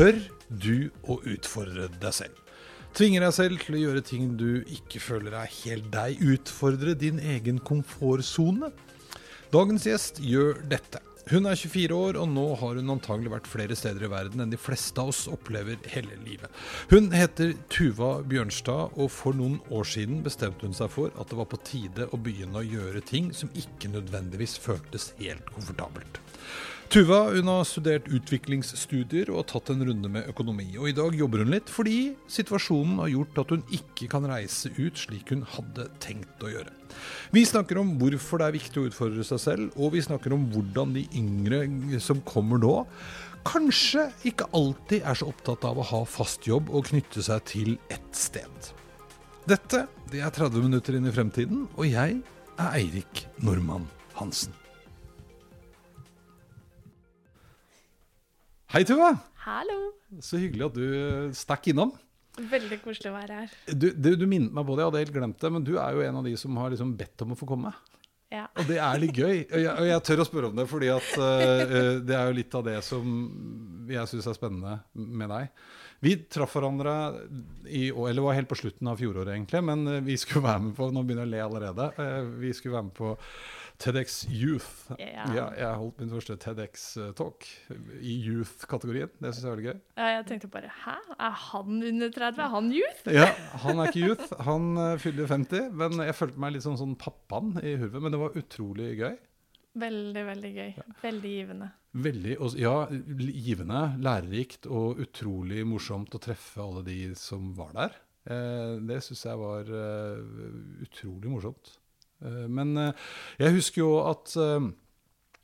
Tør du å utfordre deg selv? Tvinger deg selv til å gjøre ting du ikke føler er helt deg. Utfordre din egen komfortsone. Dagens gjest gjør dette. Hun er 24 år, og nå har hun antagelig vært flere steder i verden enn de fleste av oss opplever hele livet. Hun heter Tuva Bjørnstad, og for noen år siden bestemte hun seg for at det var på tide å begynne å gjøre ting som ikke nødvendigvis føltes helt komfortabelt. Tuva hun har studert utviklingsstudier og tatt en runde med økonomi. Og i dag jobber hun litt fordi situasjonen har gjort at hun ikke kan reise ut slik hun hadde tenkt å gjøre. Vi snakker om hvorfor det er viktig å utfordre seg selv, og vi snakker om hvordan de yngre som kommer nå, kanskje ikke alltid er så opptatt av å ha fast jobb og knytte seg til ett sted. Dette det er 30 minutter inn i fremtiden, og jeg er Eirik Normann Hansen. Hei, Tuva. Hallo. Så hyggelig at du stakk innom. Veldig koselig å være her. Du, du, du minnet meg på det, jeg hadde helt glemt det, men du er jo en av de som har liksom bedt om å få komme. Ja. Og det er litt gøy. Og jeg, og jeg tør å spørre om det, fordi at uh, det er jo litt av det som jeg syns er spennende med deg. Vi traff hverandre i, eller var helt på slutten av fjoråret, egentlig, men vi skulle være med på Nå begynner jeg å le allerede. Uh, vi skulle være med på TEDx Youth. Yeah. Ja, jeg holdt min første TEDx-talk i youth-kategorien. Det syns jeg er veldig gøy. ja, jeg tenkte bare Hæ, er han under 30? Er han youth? Ja, Han er ikke youth, han uh, fyller 50. Men jeg følte meg litt sånn, sånn pappaen i hurvet. Men det var utrolig gøy. Veldig, veldig gøy. Veldig givende. Veldig, ja, givende, lærerikt og utrolig morsomt å treffe alle de som var der. Eh, det syns jeg var utrolig morsomt. Uh, men uh, jeg husker jo at uh,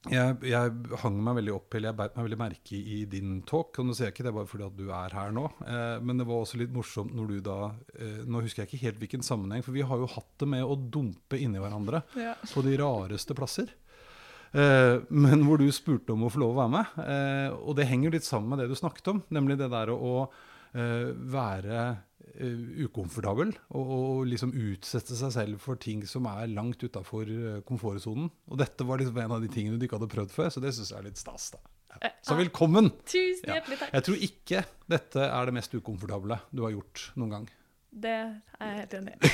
jeg, jeg, hang meg veldig opp, eller jeg beit meg veldig merke i din talk. Og nå sier jeg ikke det bare fordi at du er her nå, men det var også litt morsomt når du da Nå husker jeg ikke helt hvilken sammenheng, for vi har jo hatt det med å dumpe inni hverandre Ja. på de rareste plasser. Eh, men hvor du spurte om å få lov å være med. Eh, og det henger litt sammen med det du snakket om, nemlig det der å eh, være eh, ukomfortabel og, og liksom utsette seg selv for ting som er langt utafor uh, komfortsonen. Og dette var liksom en av de tingene du ikke hadde prøvd før, så det syns jeg er litt stas. da. Ja. Så velkommen! Tusen hjertelig takk. Jeg tror ikke dette er det mest ukomfortable du har gjort noen gang. Det er jeg helt enig i.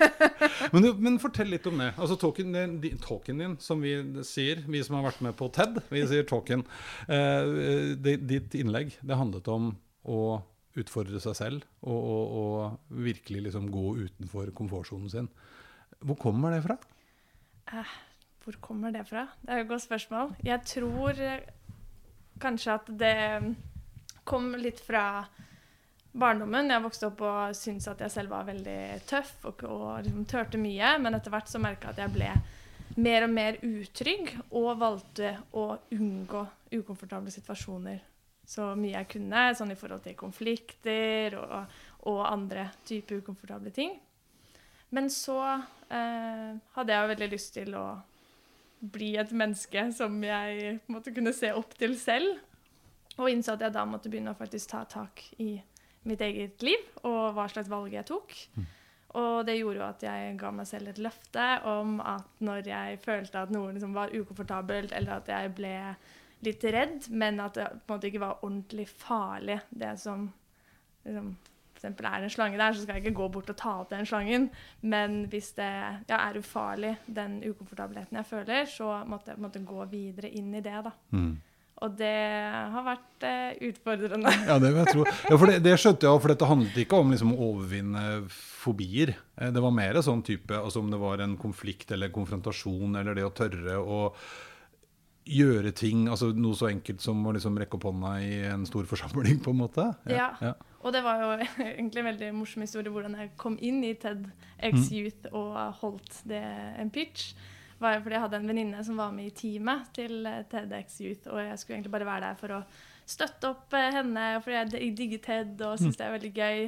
Men, men fortell litt om det. Altså talken talken din, som vi sier, vi som har vært med på TED, vi sier talken. Eh, ditt innlegg, det handlet om å utfordre seg selv og, og, og virkelig liksom gå utenfor komfortsonen sin. Hvor kommer det fra? Hvor kommer det fra? Det er et godt spørsmål. Jeg tror eh, kanskje at det kom litt fra barndommen. Jeg vokste opp og syntes at jeg selv var veldig tøff og, og liksom tørte mye. Men etter hvert så merka jeg at jeg ble mer og mer utrygg og valgte å unngå ukomfortable situasjoner så mye jeg kunne, sånn i forhold til konflikter og, og andre typer ukomfortable ting. Men så eh, hadde jeg veldig lyst til å bli et menneske som jeg måtte kunne se opp til selv. Og innså at jeg da måtte begynne å faktisk ta tak i mitt eget liv og hva slags valg jeg tok. Og det gjorde jo at jeg ga meg selv et løfte om at når jeg følte at noe liksom var ukomfortabelt, eller at jeg ble litt redd, men at det på en måte ikke var ordentlig farlig, det som liksom, for eksempel er en slange der, så skal jeg ikke gå bort og ta opp den slangen. Men hvis det ja, er ufarlig, den ukomfortabelheten jeg føler, så måtte jeg måtte gå videre inn i det. da. Og det har vært eh, utfordrende. Ja, det vil jeg tro. Ja, for det, det skjønte jeg, for dette handlet ikke om liksom, å overvinne fobier. Eh, Det var mer sånn type, altså om det var en konflikt eller konfrontasjon eller det å tørre å gjøre ting, altså noe så enkelt som å liksom rekke opp hånda i en stor forsamling, på en måte? Ja. ja. Og det var jo egentlig en veldig morsom historie hvordan jeg kom inn i TEDx Mm. Youth og holdt det en pitch. var jo fordi jeg hadde en venninne som var med i teamet til eh, TEDx Youth, og jeg skulle egentlig bare være der for å støtte opp eh, henne, fordi jeg digger TED og syns det er veldig gøy.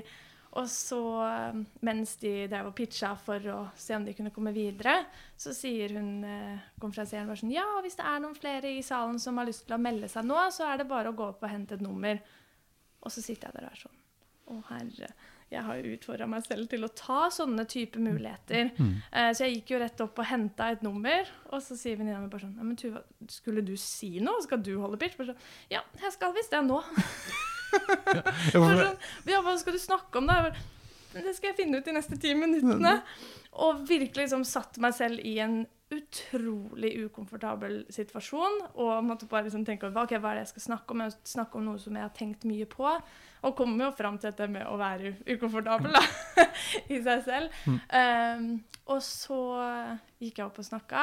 Og så, eh, mens de drev og pitcha for å se om de kunne komme videre, så sier hun eh, konferansieren bare sånn Ja, hvis det er noen flere i salen som har lyst til å melde seg nå, så er det bare å gå opp og hente et nummer. Og så sitter jeg der og er sånn Å, herre. Jeg har jo utfordra meg selv til å ta sånne type muligheter. Eh, så jeg gikk jo rett opp og henta et nummer, og så sier venninna mi bare sånn Ja, men Tuva, skulle du si noe? Skal du holde pitch? Bare sånn, ja, jeg skal visst det nå. Ja, sånn, ja, hva skal du snakke om da? Det skal jeg finne ut de neste ti minuttene. Og virkelig liksom satt meg selv i en utrolig ukomfortabel situasjon. Og måtte bare liksom tenke over okay, hva er det jeg skal snakke om. Jeg skal snakke om noe som jeg har tenkt mye på. Og kommer jo fram til dette med å være ukomfortabel da, i seg selv. Um, og så gikk jeg opp og snakka,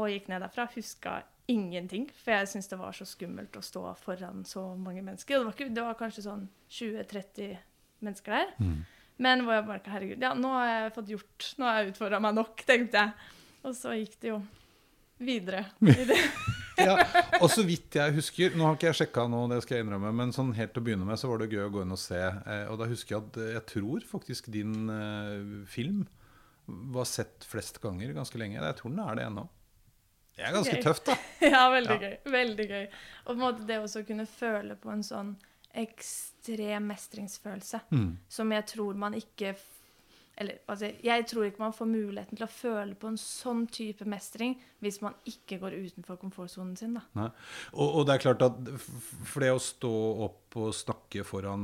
og gikk ned derfra. Huska ingenting, for jeg syntes det var så skummelt å stå foran så mange mennesker. Det var, ikke, det var kanskje sånn 20-30 mennesker der. Mm. Men hvor jeg bare Herregud, ja, nå har jeg fått gjort Nå har jeg utfordra meg nok, tenkte jeg. Og så gikk det jo videre. i det. ja. Og så vidt jeg husker, nå har ikke jeg sjekka nå, det skal jeg innrømme, men sånn helt til å begynne med så var det gøy å gå inn og se. Eh, og da husker jeg at eh, jeg tror faktisk din eh, film var sett flest ganger ganske lenge. Jeg tror den er det ennå. Det er ganske Gøy. tøft, da. Ja, veldig Ja. gøy. Veldig gøy. Og på en måte det også å kunne føle på en sånn ekstrem mestringsfølelse Mm. som jeg tror man ikke Eller altså, jeg tror ikke man får muligheten til å føle på en sånn type mestring hvis man ikke går utenfor komfortsonen sin, da. Og, og det er klart at for det å stå opp og snakke foran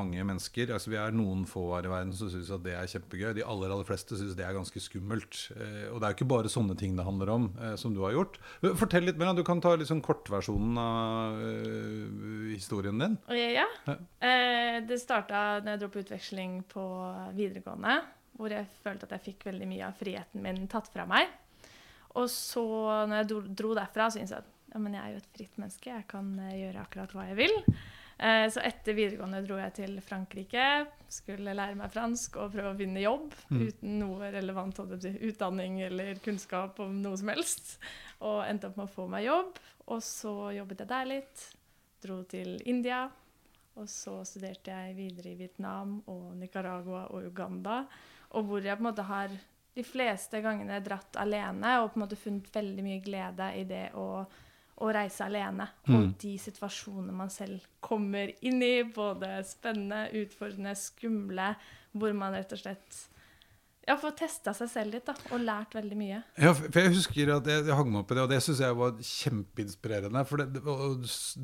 mange mennesker altså Vi er noen få her i verden som syns at det er kjempegøy. De aller aller fleste syns det er ganske skummelt. Eh, og det er jo ikke bare sånne ting det handler om, eh, som du har gjort. Fortell litt mer. Du kan ta sånn kortversjonen av eh, historien din. Ja. Ja. Eh, det starta da jeg dro på utveksling på videregående, hvor jeg følte at jeg fikk veldig mye av friheten min tatt fra meg. Og så, når jeg dro, dro derfra, så innså jeg at ja, men jeg er jo et fritt menneske. Jeg kan eh, gjøre akkurat hva jeg vil. Eh, så etter videregående dro jeg til Frankrike. Skulle lære meg fransk og prøve å finne jobb Mm. uten noe relevant utdanning eller kunnskap om noe som helst. Og endte opp med å få meg jobb. Og så jobbet jeg der litt. Dro til India. Og så studerte jeg videre i Vietnam og Nicaragua og Uganda. Og hvor jeg på en måte har de fleste gangene dratt alene og på en måte funnet veldig mye glede i det å, å reise alene. Mm. Og de situasjonene man selv kommer inn i, både spennende, utfordrende, skumle, hvor man rett og slett ja, får testa seg selv litt da, og lært veldig mye. Ja, for jeg husker at jeg, jeg hang meg opp i det, og det syns jeg var kjempeinspirerende. For det, det, var-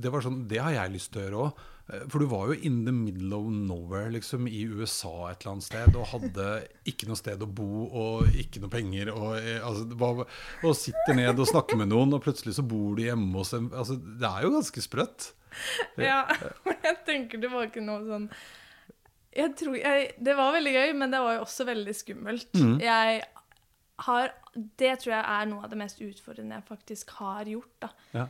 det var sånn, det har jeg lyst til å gjøre òg. For du var jo in the middle of nowhere liksom, i USA et eller annet sted og hadde ikke noe sted å bo og ikke noe penger. Og, eh, altså, var, og sitter ned og snakker med noen, og plutselig så bor du hjemme hos dem. altså, Det er jo ganske sprøtt. Ja, men jeg tenker det var ikke noe sånn jeg tror, jeg, Det var veldig gøy, men det var jo også veldig skummelt. Mm. Jeg har Det tror jeg er noe av det mest utfordrende jeg faktisk har gjort. da. Ja.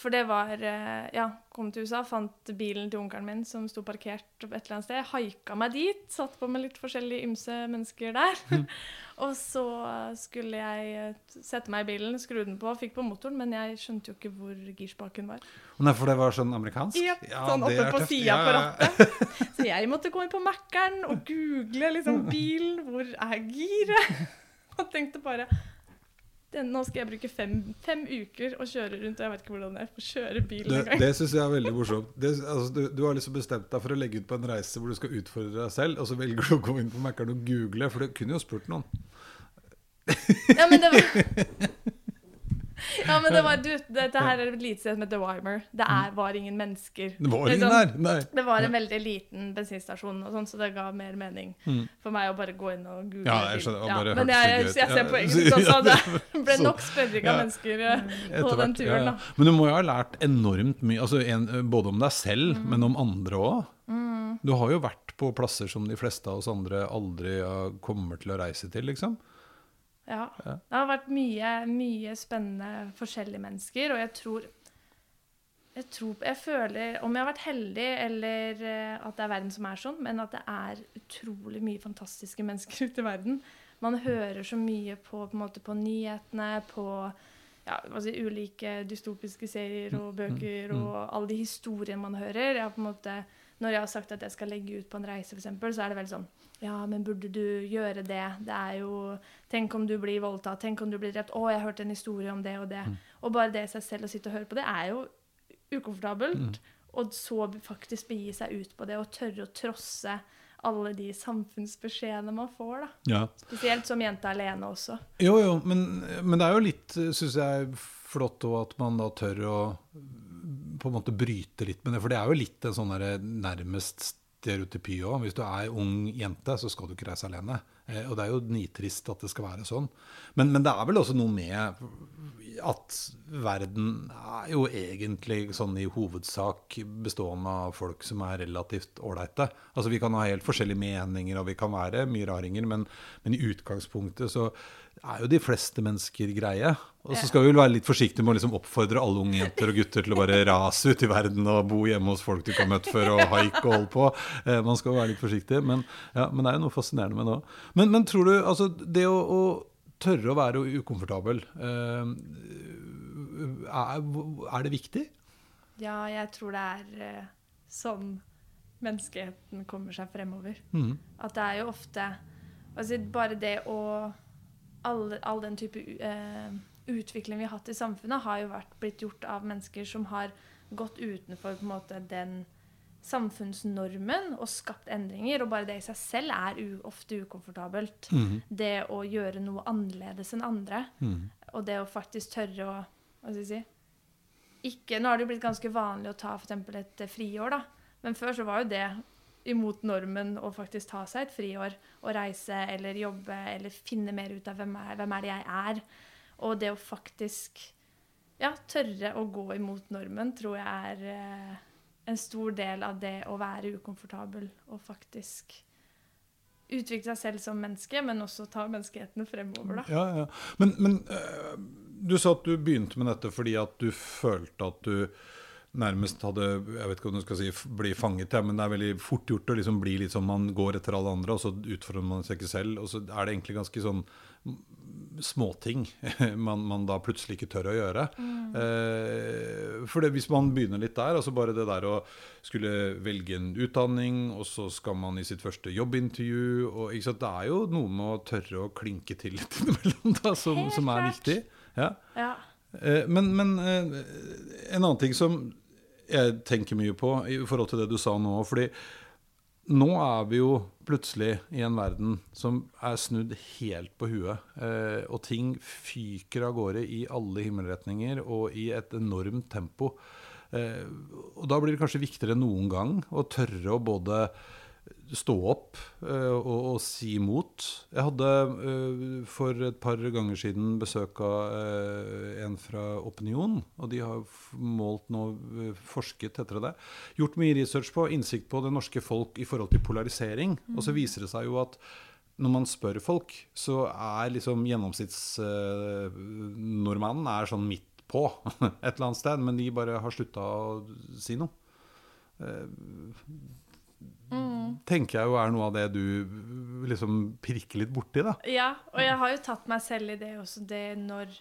For det var eh, Ja, kom til USA, fant bilen til onkelen min som sto parkert et eller annet sted. Haika meg dit. Satt på med litt forskjellige ymse mennesker der. og så skulle jeg eh, sette meg i bilen, skru den på, fikk på motoren, men jeg skjønte jo ikke hvor girspaken var. Nei, for det var sånn amerikansk? Ja, sånn oppe på sida Ja, på rattet. Så jeg måtte gå inn på Mækkern og google liksom bilen. Hvor er giret? Og tenkte bare den, Nå skal jeg bruke fem, fem uker og kjøre rundt, og jeg vet ikke hvordan jeg får kjøre bil Det, engang. det syns jeg er veldig morsomt. Det, altså, du, du har liksom bestemt deg for å legge ut på en reise hvor du skal utfordre deg selv, og så velger du å gå inn på Mækkern og google, for du kunne jo spurt noen. Ja, men det var Ja, men det var du, Dette her er et lite sted som heter Wymer. Det er, var ingen mennesker. Det var ingen Liksom, der! Nei. Det var en veldig liten bensinstasjon, og sånn, så det ga mer mening Mm. for meg å bare gå inn og google. Ja, jeg skjønner, bare men jeg, jeg, jeg ser Ja. poenget ditt også. Det ble nok spørring av mennesker eh, på den turen, da. Men du må jo ha lært enormt mye, altså en, både om deg selv, Mm. men om andre òg. Du har jo vært på plasser som de fleste av oss andre aldri kommer til å reise til, liksom. Ja. Ja. Det har vært mye, mye spennende forskjellige mennesker, og jeg tror jeg, tror, jeg føler, om jeg har vært heldig, eller eh, at det er verden som er sånn, men at det er utrolig mye fantastiske mennesker ute i verden. Man hører så mye på, på, en måte, på nyhetene, på ja, si, ulike dystopiske serier og bøker, mm. og alle de historiene man hører. Jeg har på en måte, når jeg har sagt at jeg skal legge ut på en reise, eksempel, så er det veldig sånn Ja, men burde du gjøre det? Det er jo Tenk om du blir voldtatt. Tenk om du blir drept. Å, jeg hørte en historie om det og det. Mm. Og bare det i seg selv å sitte og høre på det, er jo ukomfortabelt. Mm. Og så faktisk begi seg ut på det og tørre å trosse alle de samfunnsbeskjedene man får, da. Ja. Spesielt som jente alene også. Jo, jo, men, men det er jo litt, syns jeg, flott òg at man da tør å på en måte bryte litt med det. For det er jo litt en sånn der nærmest stereotypi òg. Hvis du er ung jente, så skal du ikke reise alene. Eh, og det er jo nitrist at det skal være sånn. Men, men det er vel også noe med at verden er jo egentlig sånn i hovedsak bestående av folk som er relativt ålreite. Altså vi kan ha helt forskjellige meninger, og vi kan være mye raringer, men, men i utgangspunktet så er jo de fleste mennesker greie. Og så skal vi vel være litt forsiktige med å liksom oppfordre alle unge jenter og gutter til å bare rase ut i verden og bo hjemme hos folk du ikke har møtt før, og haike og holde på. Eh, man skal være litt forsiktig, men, ja, men det er jo noe fascinerende med det òg. Men, men tror du altså det å, å tørre å være ukomfortabel, eh, er, det viktig? Ja, jeg tror det er eh, sånn menneskeheten kommer seg fremover. Mm. At det er jo ofte altså Bare det å All, All den type uh, utvikling vi har hatt i samfunnet, har jo vært, blitt gjort av mennesker som har gått utenfor på en måte den samfunnsnormen og skapt endringer. Og bare det i seg selv er ofte ukomfortabelt. Mm. Det å gjøre noe annerledes enn andre. mm. Og det å faktisk tørre å Hva skal jeg si ikke, Nå har det jo blitt ganske vanlig å ta eksempel et eh, friår, da. Men før så var jo det imot normen å faktisk ta seg et friår og reise eller jobbe eller finne mer ut av hvem er, hvem er det jeg er. Og det å faktisk ja, tørre å gå imot normen tror jeg er eh, en stor del av det å være ukomfortabel og faktisk utvikle seg selv som menneske, men også ta menneskeheten fremover, da. Ja, ja. Men, men øh, du sa at du begynte med dette fordi at du følte at du nærmest hadde Jeg vet ikke om du skal si bli fanget, ja, men det er veldig fort gjort å liksom bli litt sånn man går etter alle andre, og så utfordrer man seg ikke selv. Og så er det egentlig ganske sånn småting man, man da plutselig ikke tør å gjøre. Eh, for det, hvis man begynner litt der, altså bare det der å skulle velge en utdanning, og så skal man i sitt første jobbintervju og, sant? Det er jo noe med å tørre å klinke til litt innimellom da, som, som er viktig. Ja. Ja. Eh, Men, men eh, en annen ting som jeg tenker mye på i forhold til det du sa nå fordi nå er vi jo plutselig i en verden som er snudd helt på huet. Eh, og ting fyker av gårde i alle himmelretninger og i et enormt tempo. Eh, og da blir det kanskje viktigere enn noen gang å tørre å både stå opp eh, og, og si imot. Jeg hadde eh, for et par ganger siden besøk av eh, en fra Opinion. Og de har målt nå, forsket etter det. Gjort mye research på, innsikt på det norske folk i forhold til polarisering. Og så viser det seg jo at når man spør folk, så er liksom gjennomsnittsnordmannen er sånn midt på et eller annet sted, men de bare har slutta å si noe. Mm. tenker jeg jo er noe av det du liksom pirker litt borti, da. Ja, og jeg har jo tatt meg selv i det også, det når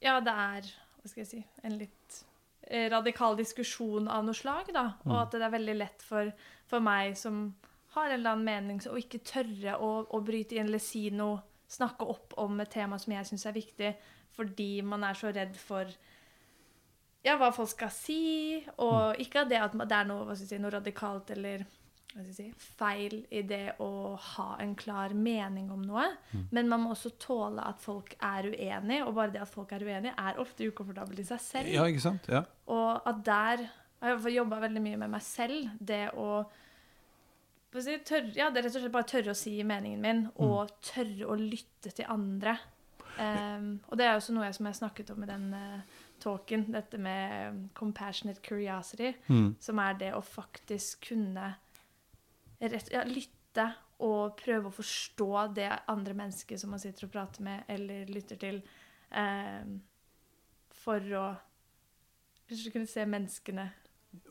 Ja, det er Hva skal jeg si En litt eh, radikal diskusjon av noe slag, da. Og Mm. at det er veldig lett for, for meg som har en eller annen mening, å ikke tørre å, å bryte inn eller si noe, snakke opp om et tema som jeg syns er viktig, fordi man er så redd for ja, hva folk skal si, og Mm. ikke det at det er noe, hva skal si, noe radikalt eller si, feil i det å ha en klar mening om noe. Men man må også tåle at folk er uenige, og bare det at folk er uenige, er ofte ukomfortabelt i seg selv. Ja, ikke sant? Ja. Og at der Jeg har jobba veldig mye med meg selv. Det å si, tørre, ja, det er rett og slett bare tørre å si meningen min, og tørre å lytte til andre. Um, og det er også noe jeg, som jeg snakket om i den uh, talken, dette med um, compassionate curiosity, Mm. som er det å faktisk kunne rett, ja, lytte og prøve å forstå det andre mennesket som man sitter og prater med eller lytter til, eh, for å Hvis du kunne se menneskene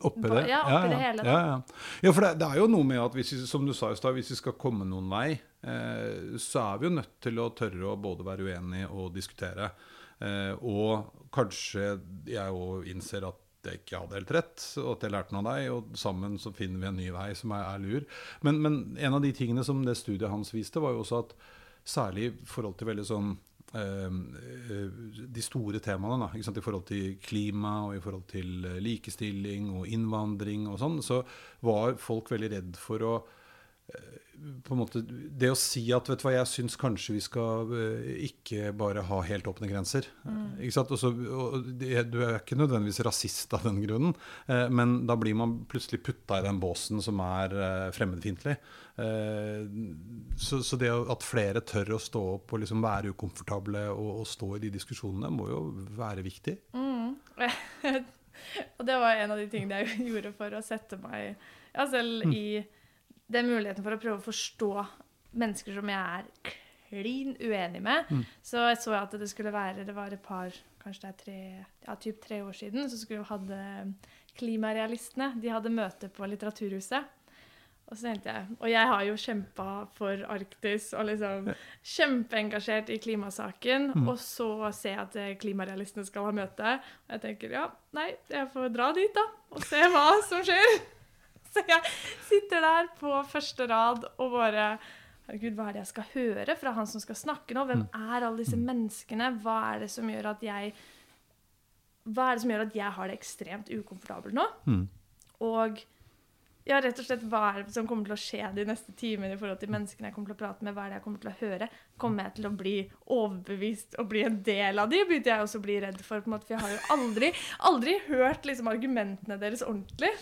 Oppi det? ja, oppi det hele. Ja, ja. ja for det, det er jo noe med at hvis vi, som du sa i stad, hvis vi skal komme noen vei, eh, så er vi jo nødt til å tørre å både være uenige og diskutere. Eh, og kanskje jeg òg innser at jeg ikke hadde helt rett, og at jeg lærte noe av deg, og sammen så finner vi en ny vei som er, er lur. Men, men en av de tingene som det studiet hans viste, var jo også at særlig i forhold til veldig sånn eh, eh, de store temaene, da, i forhold til klima og i forhold til eh, likestilling og innvandring og sånn, så var folk veldig redd for å på en måte, Det å si at vet du hva, jeg syns kanskje vi skal eh, ikke bare ha helt åpne grenser. Ikke sant? Også, og det, du er ikke nødvendigvis rasist av den grunnen, eh, men da blir man plutselig putta i den båsen som er eh, fremmedfiendtlig. Så, så det at flere tør å stå opp og liksom være ukomfortable og, og stå i de diskusjonene, må jo være viktig. Og det var en av de tingene jeg gjorde for å sette meg ja, selv Mm. I den muligheten for å prøve å forstå mennesker som jeg er klin uenig med. Mm. Så jeg så at det skulle være Det var et par, kanskje det er tre, ja, typ tre år siden, så skulle vi hadde Klimarealistene De hadde møte på Litteraturhuset. Og så tenkte jeg Og jeg har jo kjempa for Arktis og liksom kjempeengasjert i klimasaken. Mm. Og så ser jeg at eh, klimarealistene skal ha møte. Og jeg tenker ja, nei, jeg får dra dit, da. Og se hva som skjer. Så jeg sitter der på første rad og bare Herregud, hva er det jeg skal høre fra han som skal snakke nå? Hvem er alle disse menneskene? Hva er det som gjør at jeg Hva er det som gjør at jeg har det ekstremt ukomfortabelt nå? Mm. Og ja, rett og slett, hva er det som kommer til å skje de neste timene i forhold til menneskene jeg kommer til å prate med? Hva er det jeg kommer til å høre? Kommer jeg til å bli overbevist og bli en del av de? Begynte jeg også å bli redd for, på en måte, for jeg har jo aldri, aldri hørt liksom, argumentene deres ordentlig.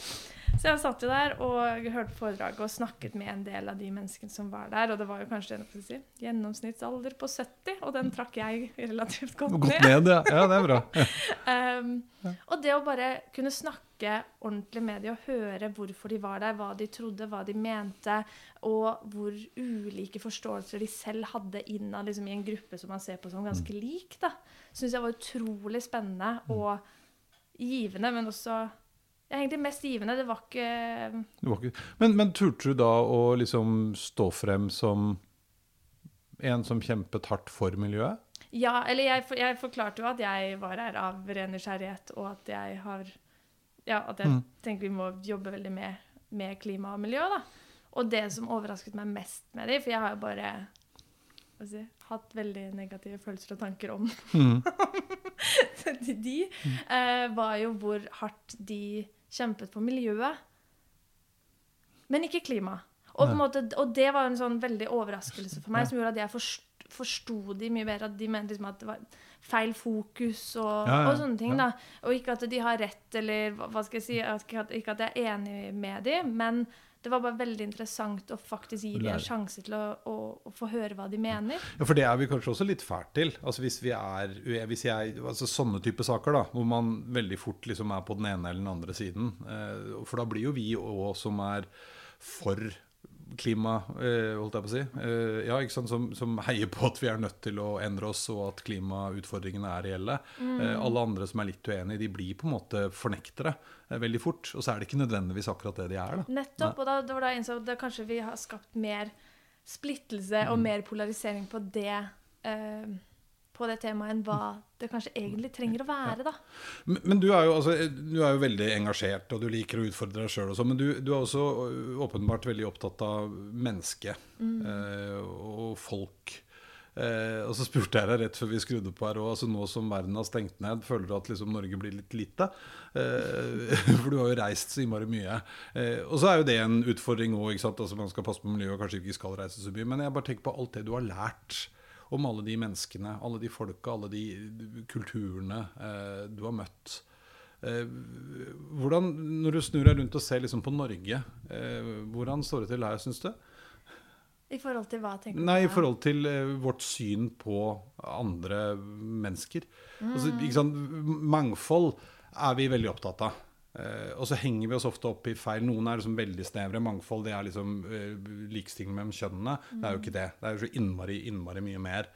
Så jeg satt jo der og hørte foredraget og snakket med en del av de menneskene som var der. Og det var jo kanskje en, si, gjennomsnittsalder på 70, og den trakk jeg relativt godt godt ned. ned, ja. ja. Det er bra. Um, og det å bare kunne snakke ordentlig med dem og høre hvorfor de var der, hva de trodde, hva de mente, og hvor ulike forståelser de selv hadde innad liksom, i en gruppe som man ser på som ganske lik, da, syns jeg var utrolig spennende og givende, men også ja, egentlig mest givende. Det var ikke Det var ikke... Men, men turte du da å liksom stå frem som en som kjempet hardt for miljøet? Ja, eller jeg, jeg forklarte jo at jeg var her av ren nysgjerrighet, og at jeg har Ja, at jeg Mm. tenker vi må jobbe veldig med, med klima og miljø, da. Og det som overrasket meg mest med dem, for jeg har jo bare si, hatt veldig negative følelser og tanker om Mm. de, eh, var jo hvor hardt de kjempet for miljøet. Men ikke klima. Og, måte, og det var en sånn veldig overraskelse for meg, som gjorde at jeg forsto, forsto de mye bedre. At de mente liksom at det var feil fokus og, Ja, ja, og sånne ting. ja. da. Og ikke at de har rett, eller hva skal jeg si, ikke at, ikke at jeg er enig med dem, men det var bare veldig interessant å faktisk gi dem en sjanse til å, å, å få høre hva de mener. Ja, For det er vi kanskje også litt fælt til. Altså Hvis vi er hvis jeg, altså Sånne type saker, da, hvor man veldig fort liksom er på den ene eller den andre siden. Eh, for da blir jo vi òg som er for klima, eh, holdt jeg på å si. Eh, ja, ikke sant? Som, som heier på at vi er nødt til å endre oss, og at klimautfordringene er reelle. Eh, alle andre som er litt uenige, de blir på en måte fornektere eh, veldig fort. Og så er det ikke nødvendigvis akkurat det de er. da. Nettopp. Og da, det var da jeg innså at kanskje vi har skapt mer splittelse Mm. og mer polarisering på det, eh, på det temaet enn hva det kanskje egentlig trenger å være, da. Men, men du, er jo, altså, du er jo veldig engasjert, og du liker å utfordre deg sjøl. Men du, du er også åpenbart veldig opptatt av mennesket eh, og folk. Eh, og så spurte jeg deg rett før vi skrudde på her òg, altså nå som verden har stengt ned, føler du at liksom Norge blir litt lite? Eh, for du har jo reist så innmari mye. Eh, og så er jo det en utfordring òg, altså man skal passe på miljøet og kanskje ikke skal reise så mye. Men jeg bare tenker på alt det du har lært om alle de menneskene, alle de folka, alle de kulturene eh, du har møtt. Eh, hvordan, når du snur deg rundt og ser liksom på Norge, eh, hvordan står det til her, syns du? I forhold til hva, tenker du? Nei, i forhold til eh, vårt syn på andre mennesker. Altså, ikke sant? Mangfold er vi veldig opptatt av. Eh, og så henger vi oss ofte opp i feil. Noen er liksom veldig snevre. Mangfold det er liksom uh, likestilling mellom kjønnene. Det er jo ikke det. Det er jo så innmari, innmari mye mer.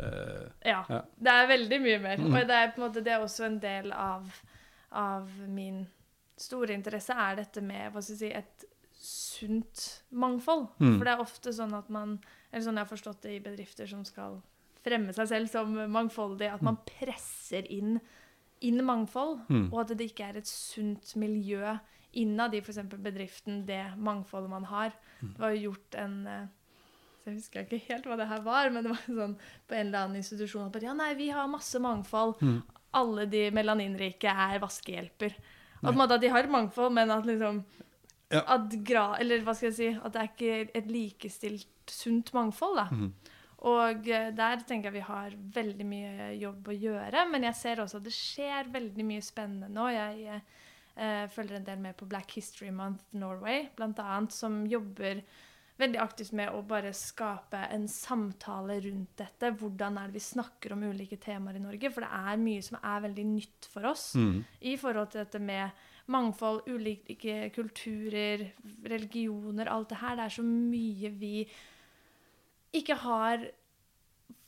Uh, Ja, Ja. det er veldig mye mer. Mm. Og det er på en måte det er også en del av, av min store interesse, er dette med hva skal jeg si, et sunt mangfold. Mm. For det er ofte sånn at man Eller sånn jeg har forstått det i bedrifter som skal fremme seg selv som mangfoldig, at man presser inn, inn mangfold, Mm. og at det ikke er et sunt miljø innad i f.eks. bedriften, det mangfoldet man har. Mm. Det var jo gjort en eh, Jeg husker ikke helt hva det her var, men det var sånn på en eller annen institusjon at ja, nei, vi har masse mangfold. Mm. Alle de melaninrike er vaskehjelper. Nei. en måte at de har et mangfold, men at liksom Ja. at gra, Eller hva skal jeg si At det er ikke et likestilt, sunt mangfold, da. Mhm. Og eh, der tenker jeg vi har veldig mye jobb å gjøre. Men jeg ser også at det skjer veldig mye spennende nå. Jeg eh, følger en del med på Black History Month Norway, annet, som jobber veldig aktivt med å bare skape en samtale rundt dette. Hvordan er det vi snakker om ulike temaer i Norge? For det er mye som er veldig nytt for oss mm. i forhold til dette med mangfold, ulike kulturer, religioner, alt det her. Det er så mye vi ikke har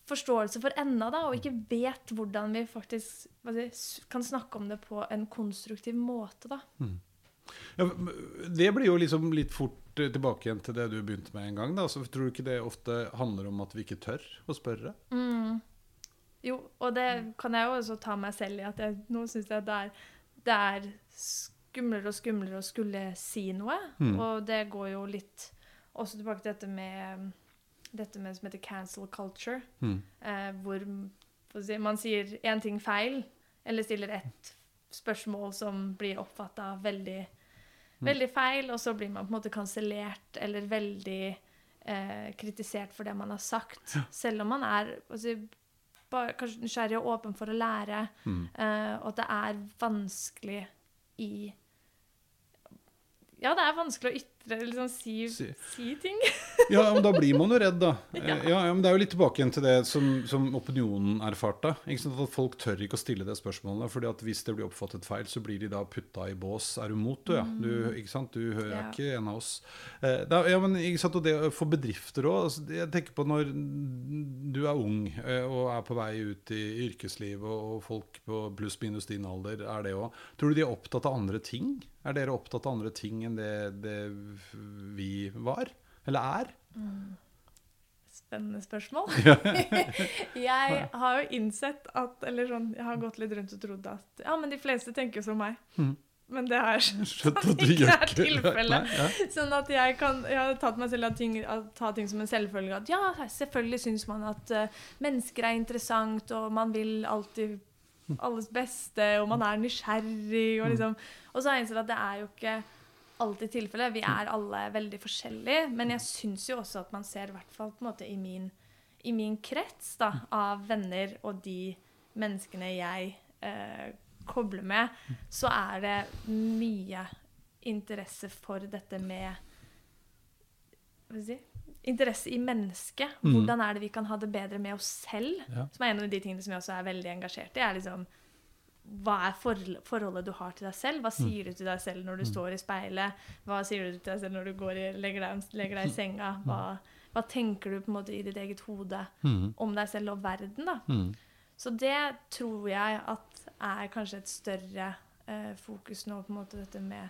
forståelse for ennå, da, og ikke vet hvordan vi faktisk si, kan snakke om det på en konstruktiv måte, da. Ja, det blir jo liksom litt fort eh, tilbake igjen til det du begynte med en gang. Da. Så tror du ikke det ofte handler om at vi ikke tør å spørre? Mm. Jo, og det kan jeg jo også ta meg selv i, at jeg, nå syns jeg det er, det er skumlere og skumlere å skulle si noe. Mm. Og det går jo litt også tilbake til dette med dette med som heter cancel culture. Mm. eh, hvor si, man sier én ting feil, eller stiller ett spørsmål som blir oppfatta veldig, veldig feil, og så blir man på en måte kansellert eller veldig eh, kritisert for det man har sagt. Selv om man er si, bare, kanskje nysgjerrig og åpen for å lære, Mm. eh, og at det er vanskelig i Ja, det er vanskelig å ytre, liksom si, Si- si ting. Ja, men da blir man jo redd, da. Ja. Ja, men Det er jo litt tilbake igjen til det som, som opinionen erfarte. At Folk tør ikke å stille det spørsmålet. fordi at hvis det blir oppfattet feil, så blir de da putta i bås. Er du mot, du, ja? Du, ikke sant? du er Ja. ikke en av oss. Eh, da, ja, men ikke sant? Og det For bedrifter òg. Altså, jeg tenker på når du er ung eh, og er på vei ut i yrkeslivet, og, og folk på pluss-minus din alder er det òg. Tror du de er opptatt av andre ting? Er dere opptatt av andre ting enn det, det vi var? Eller er? Spennende spørsmål. jeg har jo innsett at Eller sånn, jeg har gått litt rundt og trodd at Ja, men de fleste tenker jo som meg. Mm. Men det er Skjønt Sånn at ikke er tilfellet. Ja. sånn at jeg kan Jeg har tatt meg selv av ting, å ta ting som en selvfølge. At ja, selvfølgelig syns man at uh, mennesker er interessant, og man vil alltid alles beste, og man er nysgjerrig, og liksom Og så har jeg innsett at det er jo ikke alltid tilfellet. Vi er alle veldig forskjellige. Men jeg syns jo også at man ser, i hvert fall på en måte i min, i min krets da, av venner og de menneskene jeg eh, kobler med, så er det mye interesse for dette med Hva skal jeg si Interesse i mennesket. Mm. Hvordan er det vi kan ha det bedre med oss selv? Ja. Som er en av de tingene som jeg også er veldig engasjert i. er liksom hva er forhold- forholdet du har til deg selv? Hva sier du til deg selv når du står i speilet? Hva sier du til deg selv når du går i, legger, deg, legger deg i senga? Hva, hva tenker du på en måte i ditt eget hode om deg selv og verden? da? Så det tror jeg at er kanskje et større eh, fokus nå, på en måte dette med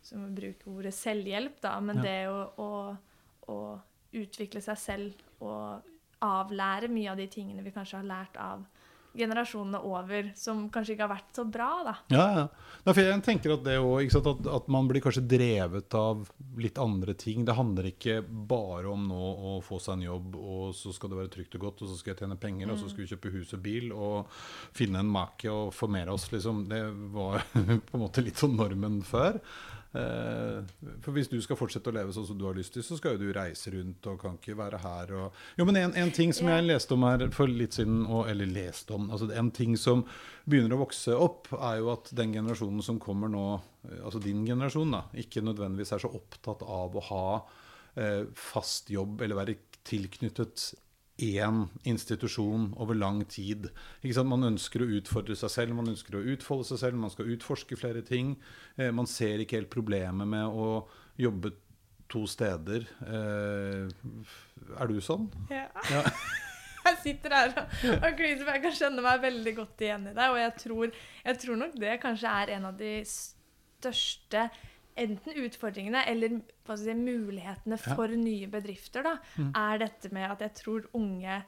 Som å bruke ordet selvhjelp, da, men Ja. det å, å, å utvikle seg selv og avlære mye av de tingene vi kanskje har lært av generasjonene over, som kanskje ikke har vært så bra, da. Ja, ja. For jeg tenker at det også, at, at man blir kanskje drevet av litt andre ting. Det handler ikke bare om nå å få seg en jobb, og så skal det være trygt og godt, og så skal jeg tjene penger, og så skal vi kjøpe hus og bil, og finne en make og formere oss, liksom. Det var på en måte litt sånn normen før. Eh, for hvis du skal fortsette å leve sånn som du har lyst til, så skal jo du reise rundt og kan ikke være her og Jo, men en, en ting som jeg leste om her for litt siden, og, eller leste om altså En ting som begynner å vokse opp, er jo at den generasjonen som kommer nå, eh, altså din generasjon, da, ikke nødvendigvis er så opptatt av å ha eh, fast jobb eller være tilknyttet én institusjon over lang tid. Man ønsker å utfordre seg selv, man ønsker å utfolde seg selv, man skal utforske flere ting. Eh, man ser ikke helt problemet med å jobbe to steder. Eh, er du sånn? Ja. Ja. Jeg sitter her og, og gliser, for jeg kan skjønne meg veldig godt igjen i det. Og jeg tror, jeg tror nok det kanskje er en av de største enten utfordringene eller si, mulighetene Ja. for nye bedrifter, da, Mm. er dette med at jeg tror unge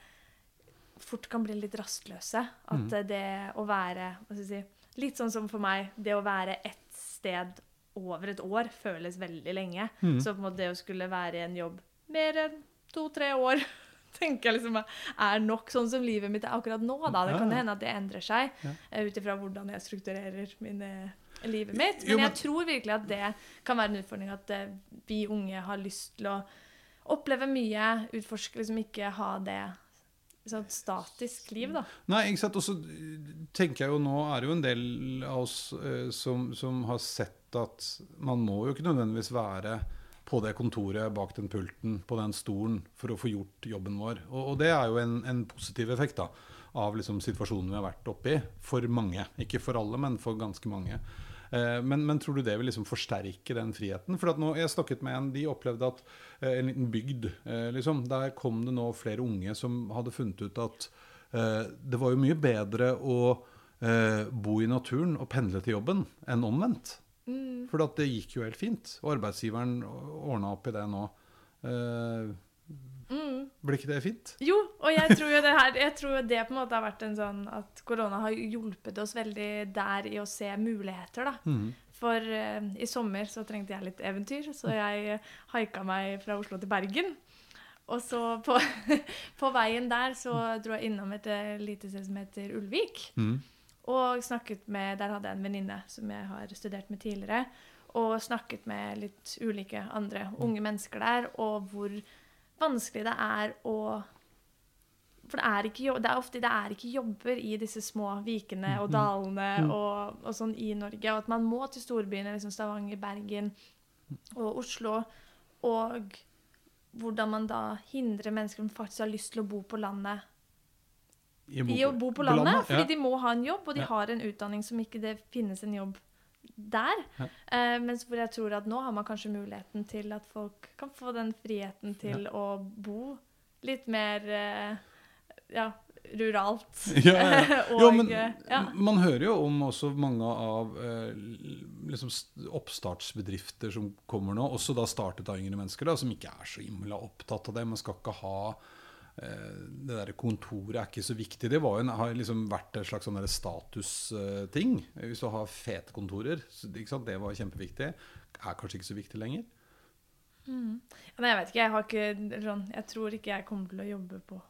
fort kan bli litt rastløse. At Mm. det å være si, Litt sånn som for meg, det å være ett sted over et år føles veldig lenge. Mm. Så på en måte det å skulle være i en jobb mer enn to-tre år tenker jeg liksom er nok sånn som livet mitt er akkurat nå. da. Det kan hende at det endrer seg Ja. eh, ut ifra hvordan jeg strukturerer mine, livet mitt. Men, Jo, men- jeg tror virkelig at det kan være en utfordring at eh, vi unge har lyst til å oppleve mye, utforske, liksom ikke ha det sånn statisk liv, da. Nei, ikke sant. Og så tenker jeg jo nå er det jo en del av oss eh, som, som har sett at man må jo ikke nødvendigvis være på det kontoret bak den pulten, på den stolen, for å få gjort jobben vår. Og, og det er jo en, en positiv effekt da, av liksom situasjonen vi har vært oppi. For mange. Ikke for alle, men for ganske mange. Eh, Men, men tror du det vil liksom forsterke den friheten? For at nå, Jeg snakket med en, de opplevde at eh, en liten bygd eh, liksom, Der kom det nå flere unge som hadde funnet ut at det var jo mye bedre å bo i naturen og pendle til jobben enn omvendt. Mm. For det gikk jo helt fint. Og arbeidsgiveren ordna opp i det nå. Eh, Mm. blir ikke det fint? Jo, og jeg tror jo det her Jeg tror det på en måte har vært en sånn at korona har hjulpet oss veldig der i å se muligheter, da. Mm. For uh, i sommer så trengte jeg litt eventyr, så jeg uh, haika meg fra Oslo til Bergen. Og så på, på veien der så dro jeg innom et eh, lite sted som heter Ulvik. Mm. Og snakket med Der hadde jeg en venninne som jeg har studert med tidligere. Og snakket med litt ulike andre unge mennesker der, og hvor vanskelig det er å For det er, ikke, det er ofte det er ikke jobber i disse små vikene og dalene Mhm. og, og sånn i Norge. Og at man må til storbyene, liksom Stavanger, Bergen og Oslo. Og hvordan man da hindrer mennesker som faktisk har lyst til å bo på landet, i å bo på landet. fordi ja. de må ha en jobb, og de Ja. har en utdanning som ikke det finnes en jobb der. Ja. Eh, mens hvor jeg tror at nå har man kanskje muligheten til at folk kan få den friheten til å bo litt mer uh, ja, ruralt. Ja, ja. og, Jo, men eh, ja. man hører jo om også mange av uh, liksom oppstartsbedrifter som kommer nå, også da startet av yngre mennesker, da, som ikke er så himla opptatt av det. Man skal ikke ha Det der kontoret er ikke så viktig. Det en, har liksom vært en slags sånn statusting. Hvis du har fete kontorer, det var kjempeviktig. Er kanskje ikke så viktig lenger. Mm. Nei, jeg vet ikke. Jeg, har ikke, sånn, jeg tror ikke jeg kommer til å jobbe på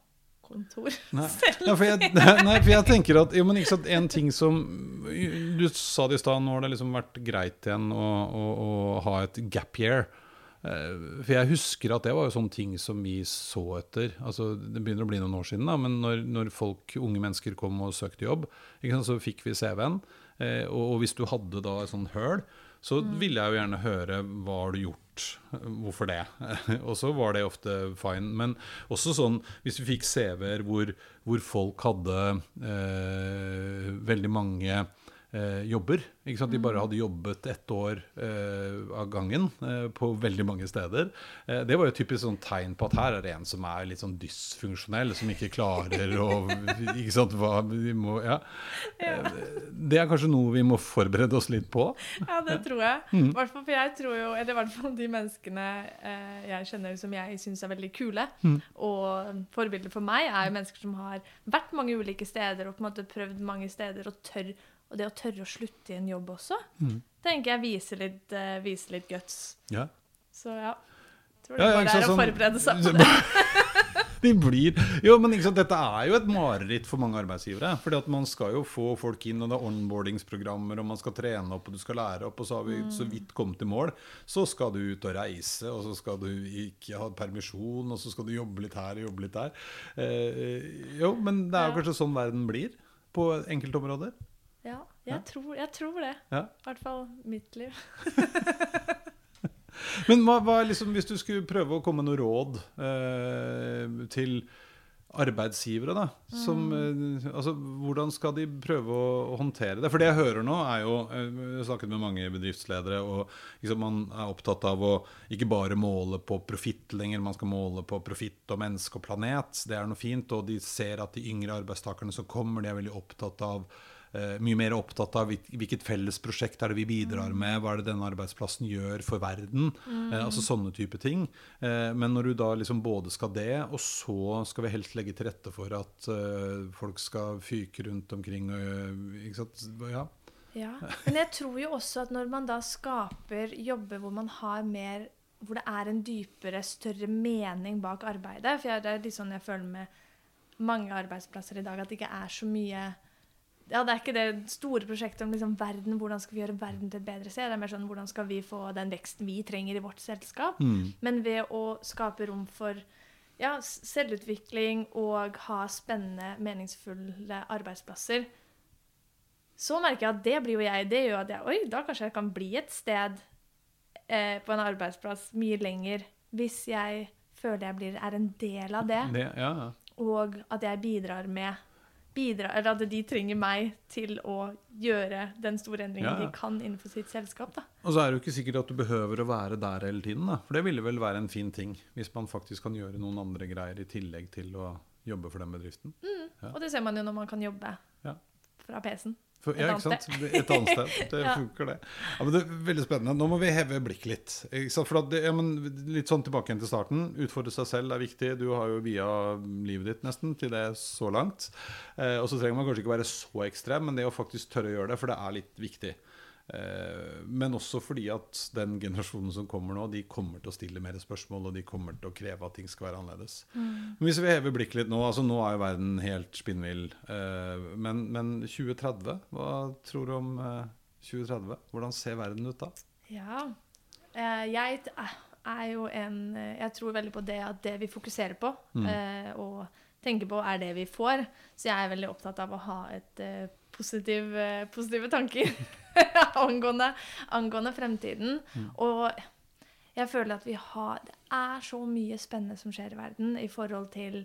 kontor Nei. selv. Nei, for jeg, nei, for jeg tenker at jo, sant, En ting som Du sa det i stad, nå har det liksom vært greit igjen å, å, å ha et gap year. Eh, For jeg husker at det var jo sånne ting som vi så etter. altså Det begynner å bli noen år siden, da, men når, når folk, unge mennesker kom og søkte jobb, sant, så fikk vi CV-en. eh, Og, og hvis du hadde da et sånt høl, så ville jeg jo gjerne høre hva har du gjort, hvorfor det? og så var det ofte fine. Men også sånn hvis vi fikk CV-er hvor, hvor folk hadde eh, veldig mange eh, jobber. De bare hadde jobbet ett år eh, av gangen eh, på veldig mange steder. Eh, det var jo typisk sånn tegn på at her er det en som er litt sånn dysfunksjonell, som ikke klarer å ikke sant, hva vi må, ja. Eh, Det er kanskje noe vi må forberede oss litt på. Ja, det tror jeg. Mm. Hvertfall for jeg tror jo, eller i hvert fall de menneskene eh, jeg kjenner som jeg syns er veldig kule, Mm. og forbilder for meg, er jo mennesker som har vært mange ulike steder og på en måte prøvd mange steder, og, tør, og det å tørre å slutte i en jobb også, Mm. tenker jeg viser litt, uh, viser litt guts. Ja. Så ja. Jeg tror det ja, bare er sånn, å forberede seg på det. De blir Jo, men ikke sant, dette er jo et mareritt for mange arbeidsgivere. Fordi at man skal jo få folk inn, og det er onboardingsprogrammer, og man skal trene opp, og du skal lære opp, og så har vi så vidt kommet i mål. Så skal du ut og reise, og så skal du ikke ha permisjon, og så skal du jobbe litt her og jobbe litt der. Eh, jo, men det er jo kanskje sånn verden blir på enkelte områder. Ja, jeg, Ja. Tror, jeg tror det. Ja. I hvert fall mitt liv. Men hva, hva liksom, hvis du skulle prøve å komme med noe råd eh, til arbeidsgivere, da. Som, mm. altså, hvordan skal de prøve å håndtere det? For det jeg hører nå, er jo eh, Jeg har snakket med mange bedriftsledere, og liksom, man er opptatt av å ikke bare måle på profitt lenger, man skal måle på profitt og menneske og planet. Det er noe fint. Og de ser at de yngre arbeidstakerne som kommer, de er veldig opptatt av mye mer opptatt av hvilket felles prosjekt er det vi bidrar med, hva er det denne arbeidsplassen gjør for verden. Mm. Uh, altså sånne type ting. Uh, men når du da liksom både skal det, og så skal vi helst legge til rette for at folk skal fyke rundt omkring og ikke sant? Ja. ja. Men jeg tror jo også at når man da skaper jobber hvor man har mer hvor det er en dypere, større mening bak arbeidet. For det er litt sånn jeg føler med mange arbeidsplasser i dag, at det ikke er så mye ja, det er ikke det store prosjektet om liksom verden, hvordan skal vi gjøre verden til et bedre sted. Det er mer sånn hvordan skal vi få den veksten vi trenger i vårt selskap. Mm. Men ved å skape rom for ja, selvutvikling og ha spennende, meningsfulle arbeidsplasser, så merker jeg at det blir jo jeg. Det gjør at jeg Oi, da kanskje jeg kan bli et sted eh, på en arbeidsplass mye lenger hvis jeg føler jeg blir, er en del av det. det ja. Og at jeg bidrar med bidra, eller at de trenger meg til å gjøre den store endringen ja, ja. de kan innenfor sitt selskap. Da. Og så er det jo ikke sikkert at du behøver å være der hele tiden. Da. For det ville vel være en fin ting hvis man faktisk kan gjøre noen andre greier i tillegg til å jobbe for den bedriften. Mm. Ja. Og det ser man jo når man kan jobbe fra PC-en. For, ja, ikke sant? Et annet sted. Det ja. funker, det. Ja, men det er Veldig spennende. Nå må vi heve blikket litt. For det, ja, litt sånn tilbake igjen til starten. Utfordre seg selv er viktig. Du har jo via livet ditt nesten til det så langt. Eh, og så trenger man kanskje ikke være så ekstrem, men det å faktisk tørre å gjøre det, for det er litt viktig. Eh, men også fordi at den generasjonen som kommer nå, de kommer til å stille mer spørsmål, og de kommer til å kreve at ting skal være annerledes. Mm. Men hvis vi hever blikket litt nå altså Nå er jo verden helt spinnvill. Eh, men, men, 2030, hva tror du om 2030? Eh, Hvordan ser verden ut da? Ja, jeg er jo en Jeg tror veldig på det at det vi fokuserer på mm. og tenker på, er det vi får. Så jeg er veldig opptatt av å ha et positiv, positive tanker. angående, angående, fremtiden. Mm. Og jeg føler at vi har Det er så mye spennende som skjer i verden i forhold til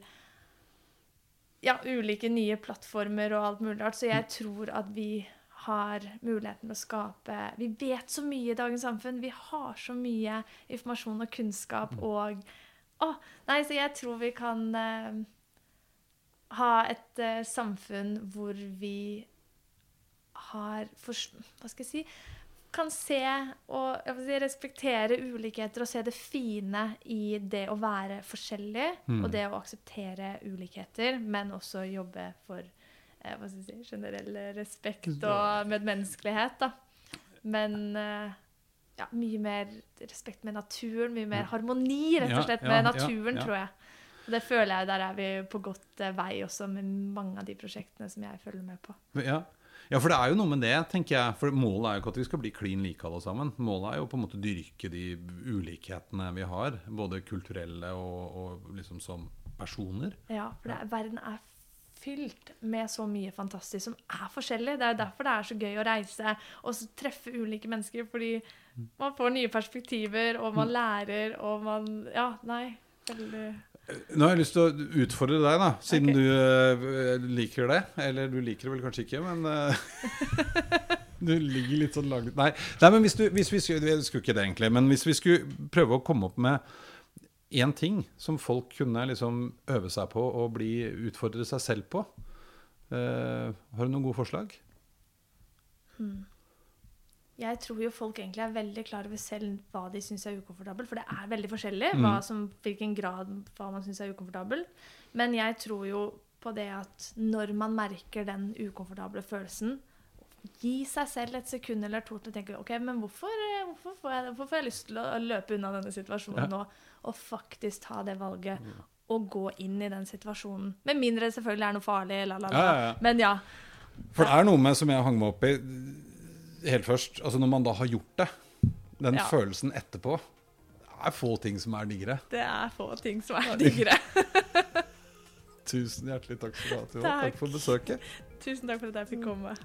ja, ulike nye plattformer og alt mulig rart. Så jeg mm. tror at vi har muligheten til å skape Vi vet så mye i dagens samfunn. Vi har så mye informasjon og kunnskap mm. og Å! Nei, så jeg tror vi kan uh, ha et uh, samfunn hvor vi har for, Hva skal jeg si kan se og si, respektere ulikheter og se det fine i det å være forskjellig. Mm. Og det å akseptere ulikheter, men også jobbe for eh, hva skal jeg si, generell respekt og medmenneskelighet. Da. Men eh, ja, mye mer respekt med naturen, mye mer harmoni rett og slett med naturen, tror jeg. Og det føler jeg der er vi på godt eh, vei også med mange av de prosjektene som jeg følger med på. Ja, ja, for det er jo noe med det, tenker jeg. For målet er jo ikke at vi skal bli klin like alle sammen. Målet er jo på en måte dyrke de ulikhetene vi har. Både kulturelle og, og liksom som personer. Ja, for er, verden er fylt med så mye fantastisk som er forskjellig. Det er jo derfor det er så gøy å reise og treffe ulike mennesker. Fordi man får nye perspektiver, og man mm. lærer, og man Ja, nei. Veldig nå har jeg lyst til å utfordre deg, da, siden okay. du uh, liker det. Eller du liker det vel kanskje ikke, men uh, Du ligger litt sånn langt Nei, Nei men hvis, du, hvis vi skulle, jeg skulle ikke det egentlig, men hvis vi skulle prøve å komme opp med én ting som folk kunne liksom øve seg på og bli, utfordre seg selv på, uh, har du noen gode forslag? Hmm. Jeg tror jo folk egentlig er veldig klar over selv hva de syns er ukomfortabelt. For det er veldig forskjellig mm. som, hvilken grad hva man syns er ukomfortabel. Men jeg tror jo på det at når man merker den ukomfortable følelsen, gi seg selv et sekund eller to til å tenke ok, men hvorfor, hvorfor, får, jeg, hvorfor får jeg lyst til å løpe unna denne situasjonen ja. nå? Og faktisk ta det valget. Mm. Og gå inn i den situasjonen. Med mindre det selvfølgelig er noe farlig. La, la, la. Ja, ja, men ja. For det er noe med som jeg hang meg opp i helt først altså Når man da har gjort det, den ja. følelsen etterpå Det er få ting som er diggere. Det er få ting som er diggere. Tusen hjertelig takk skal du ha, Takk. takk for besøket. Tusen takk for at jeg fikk komme.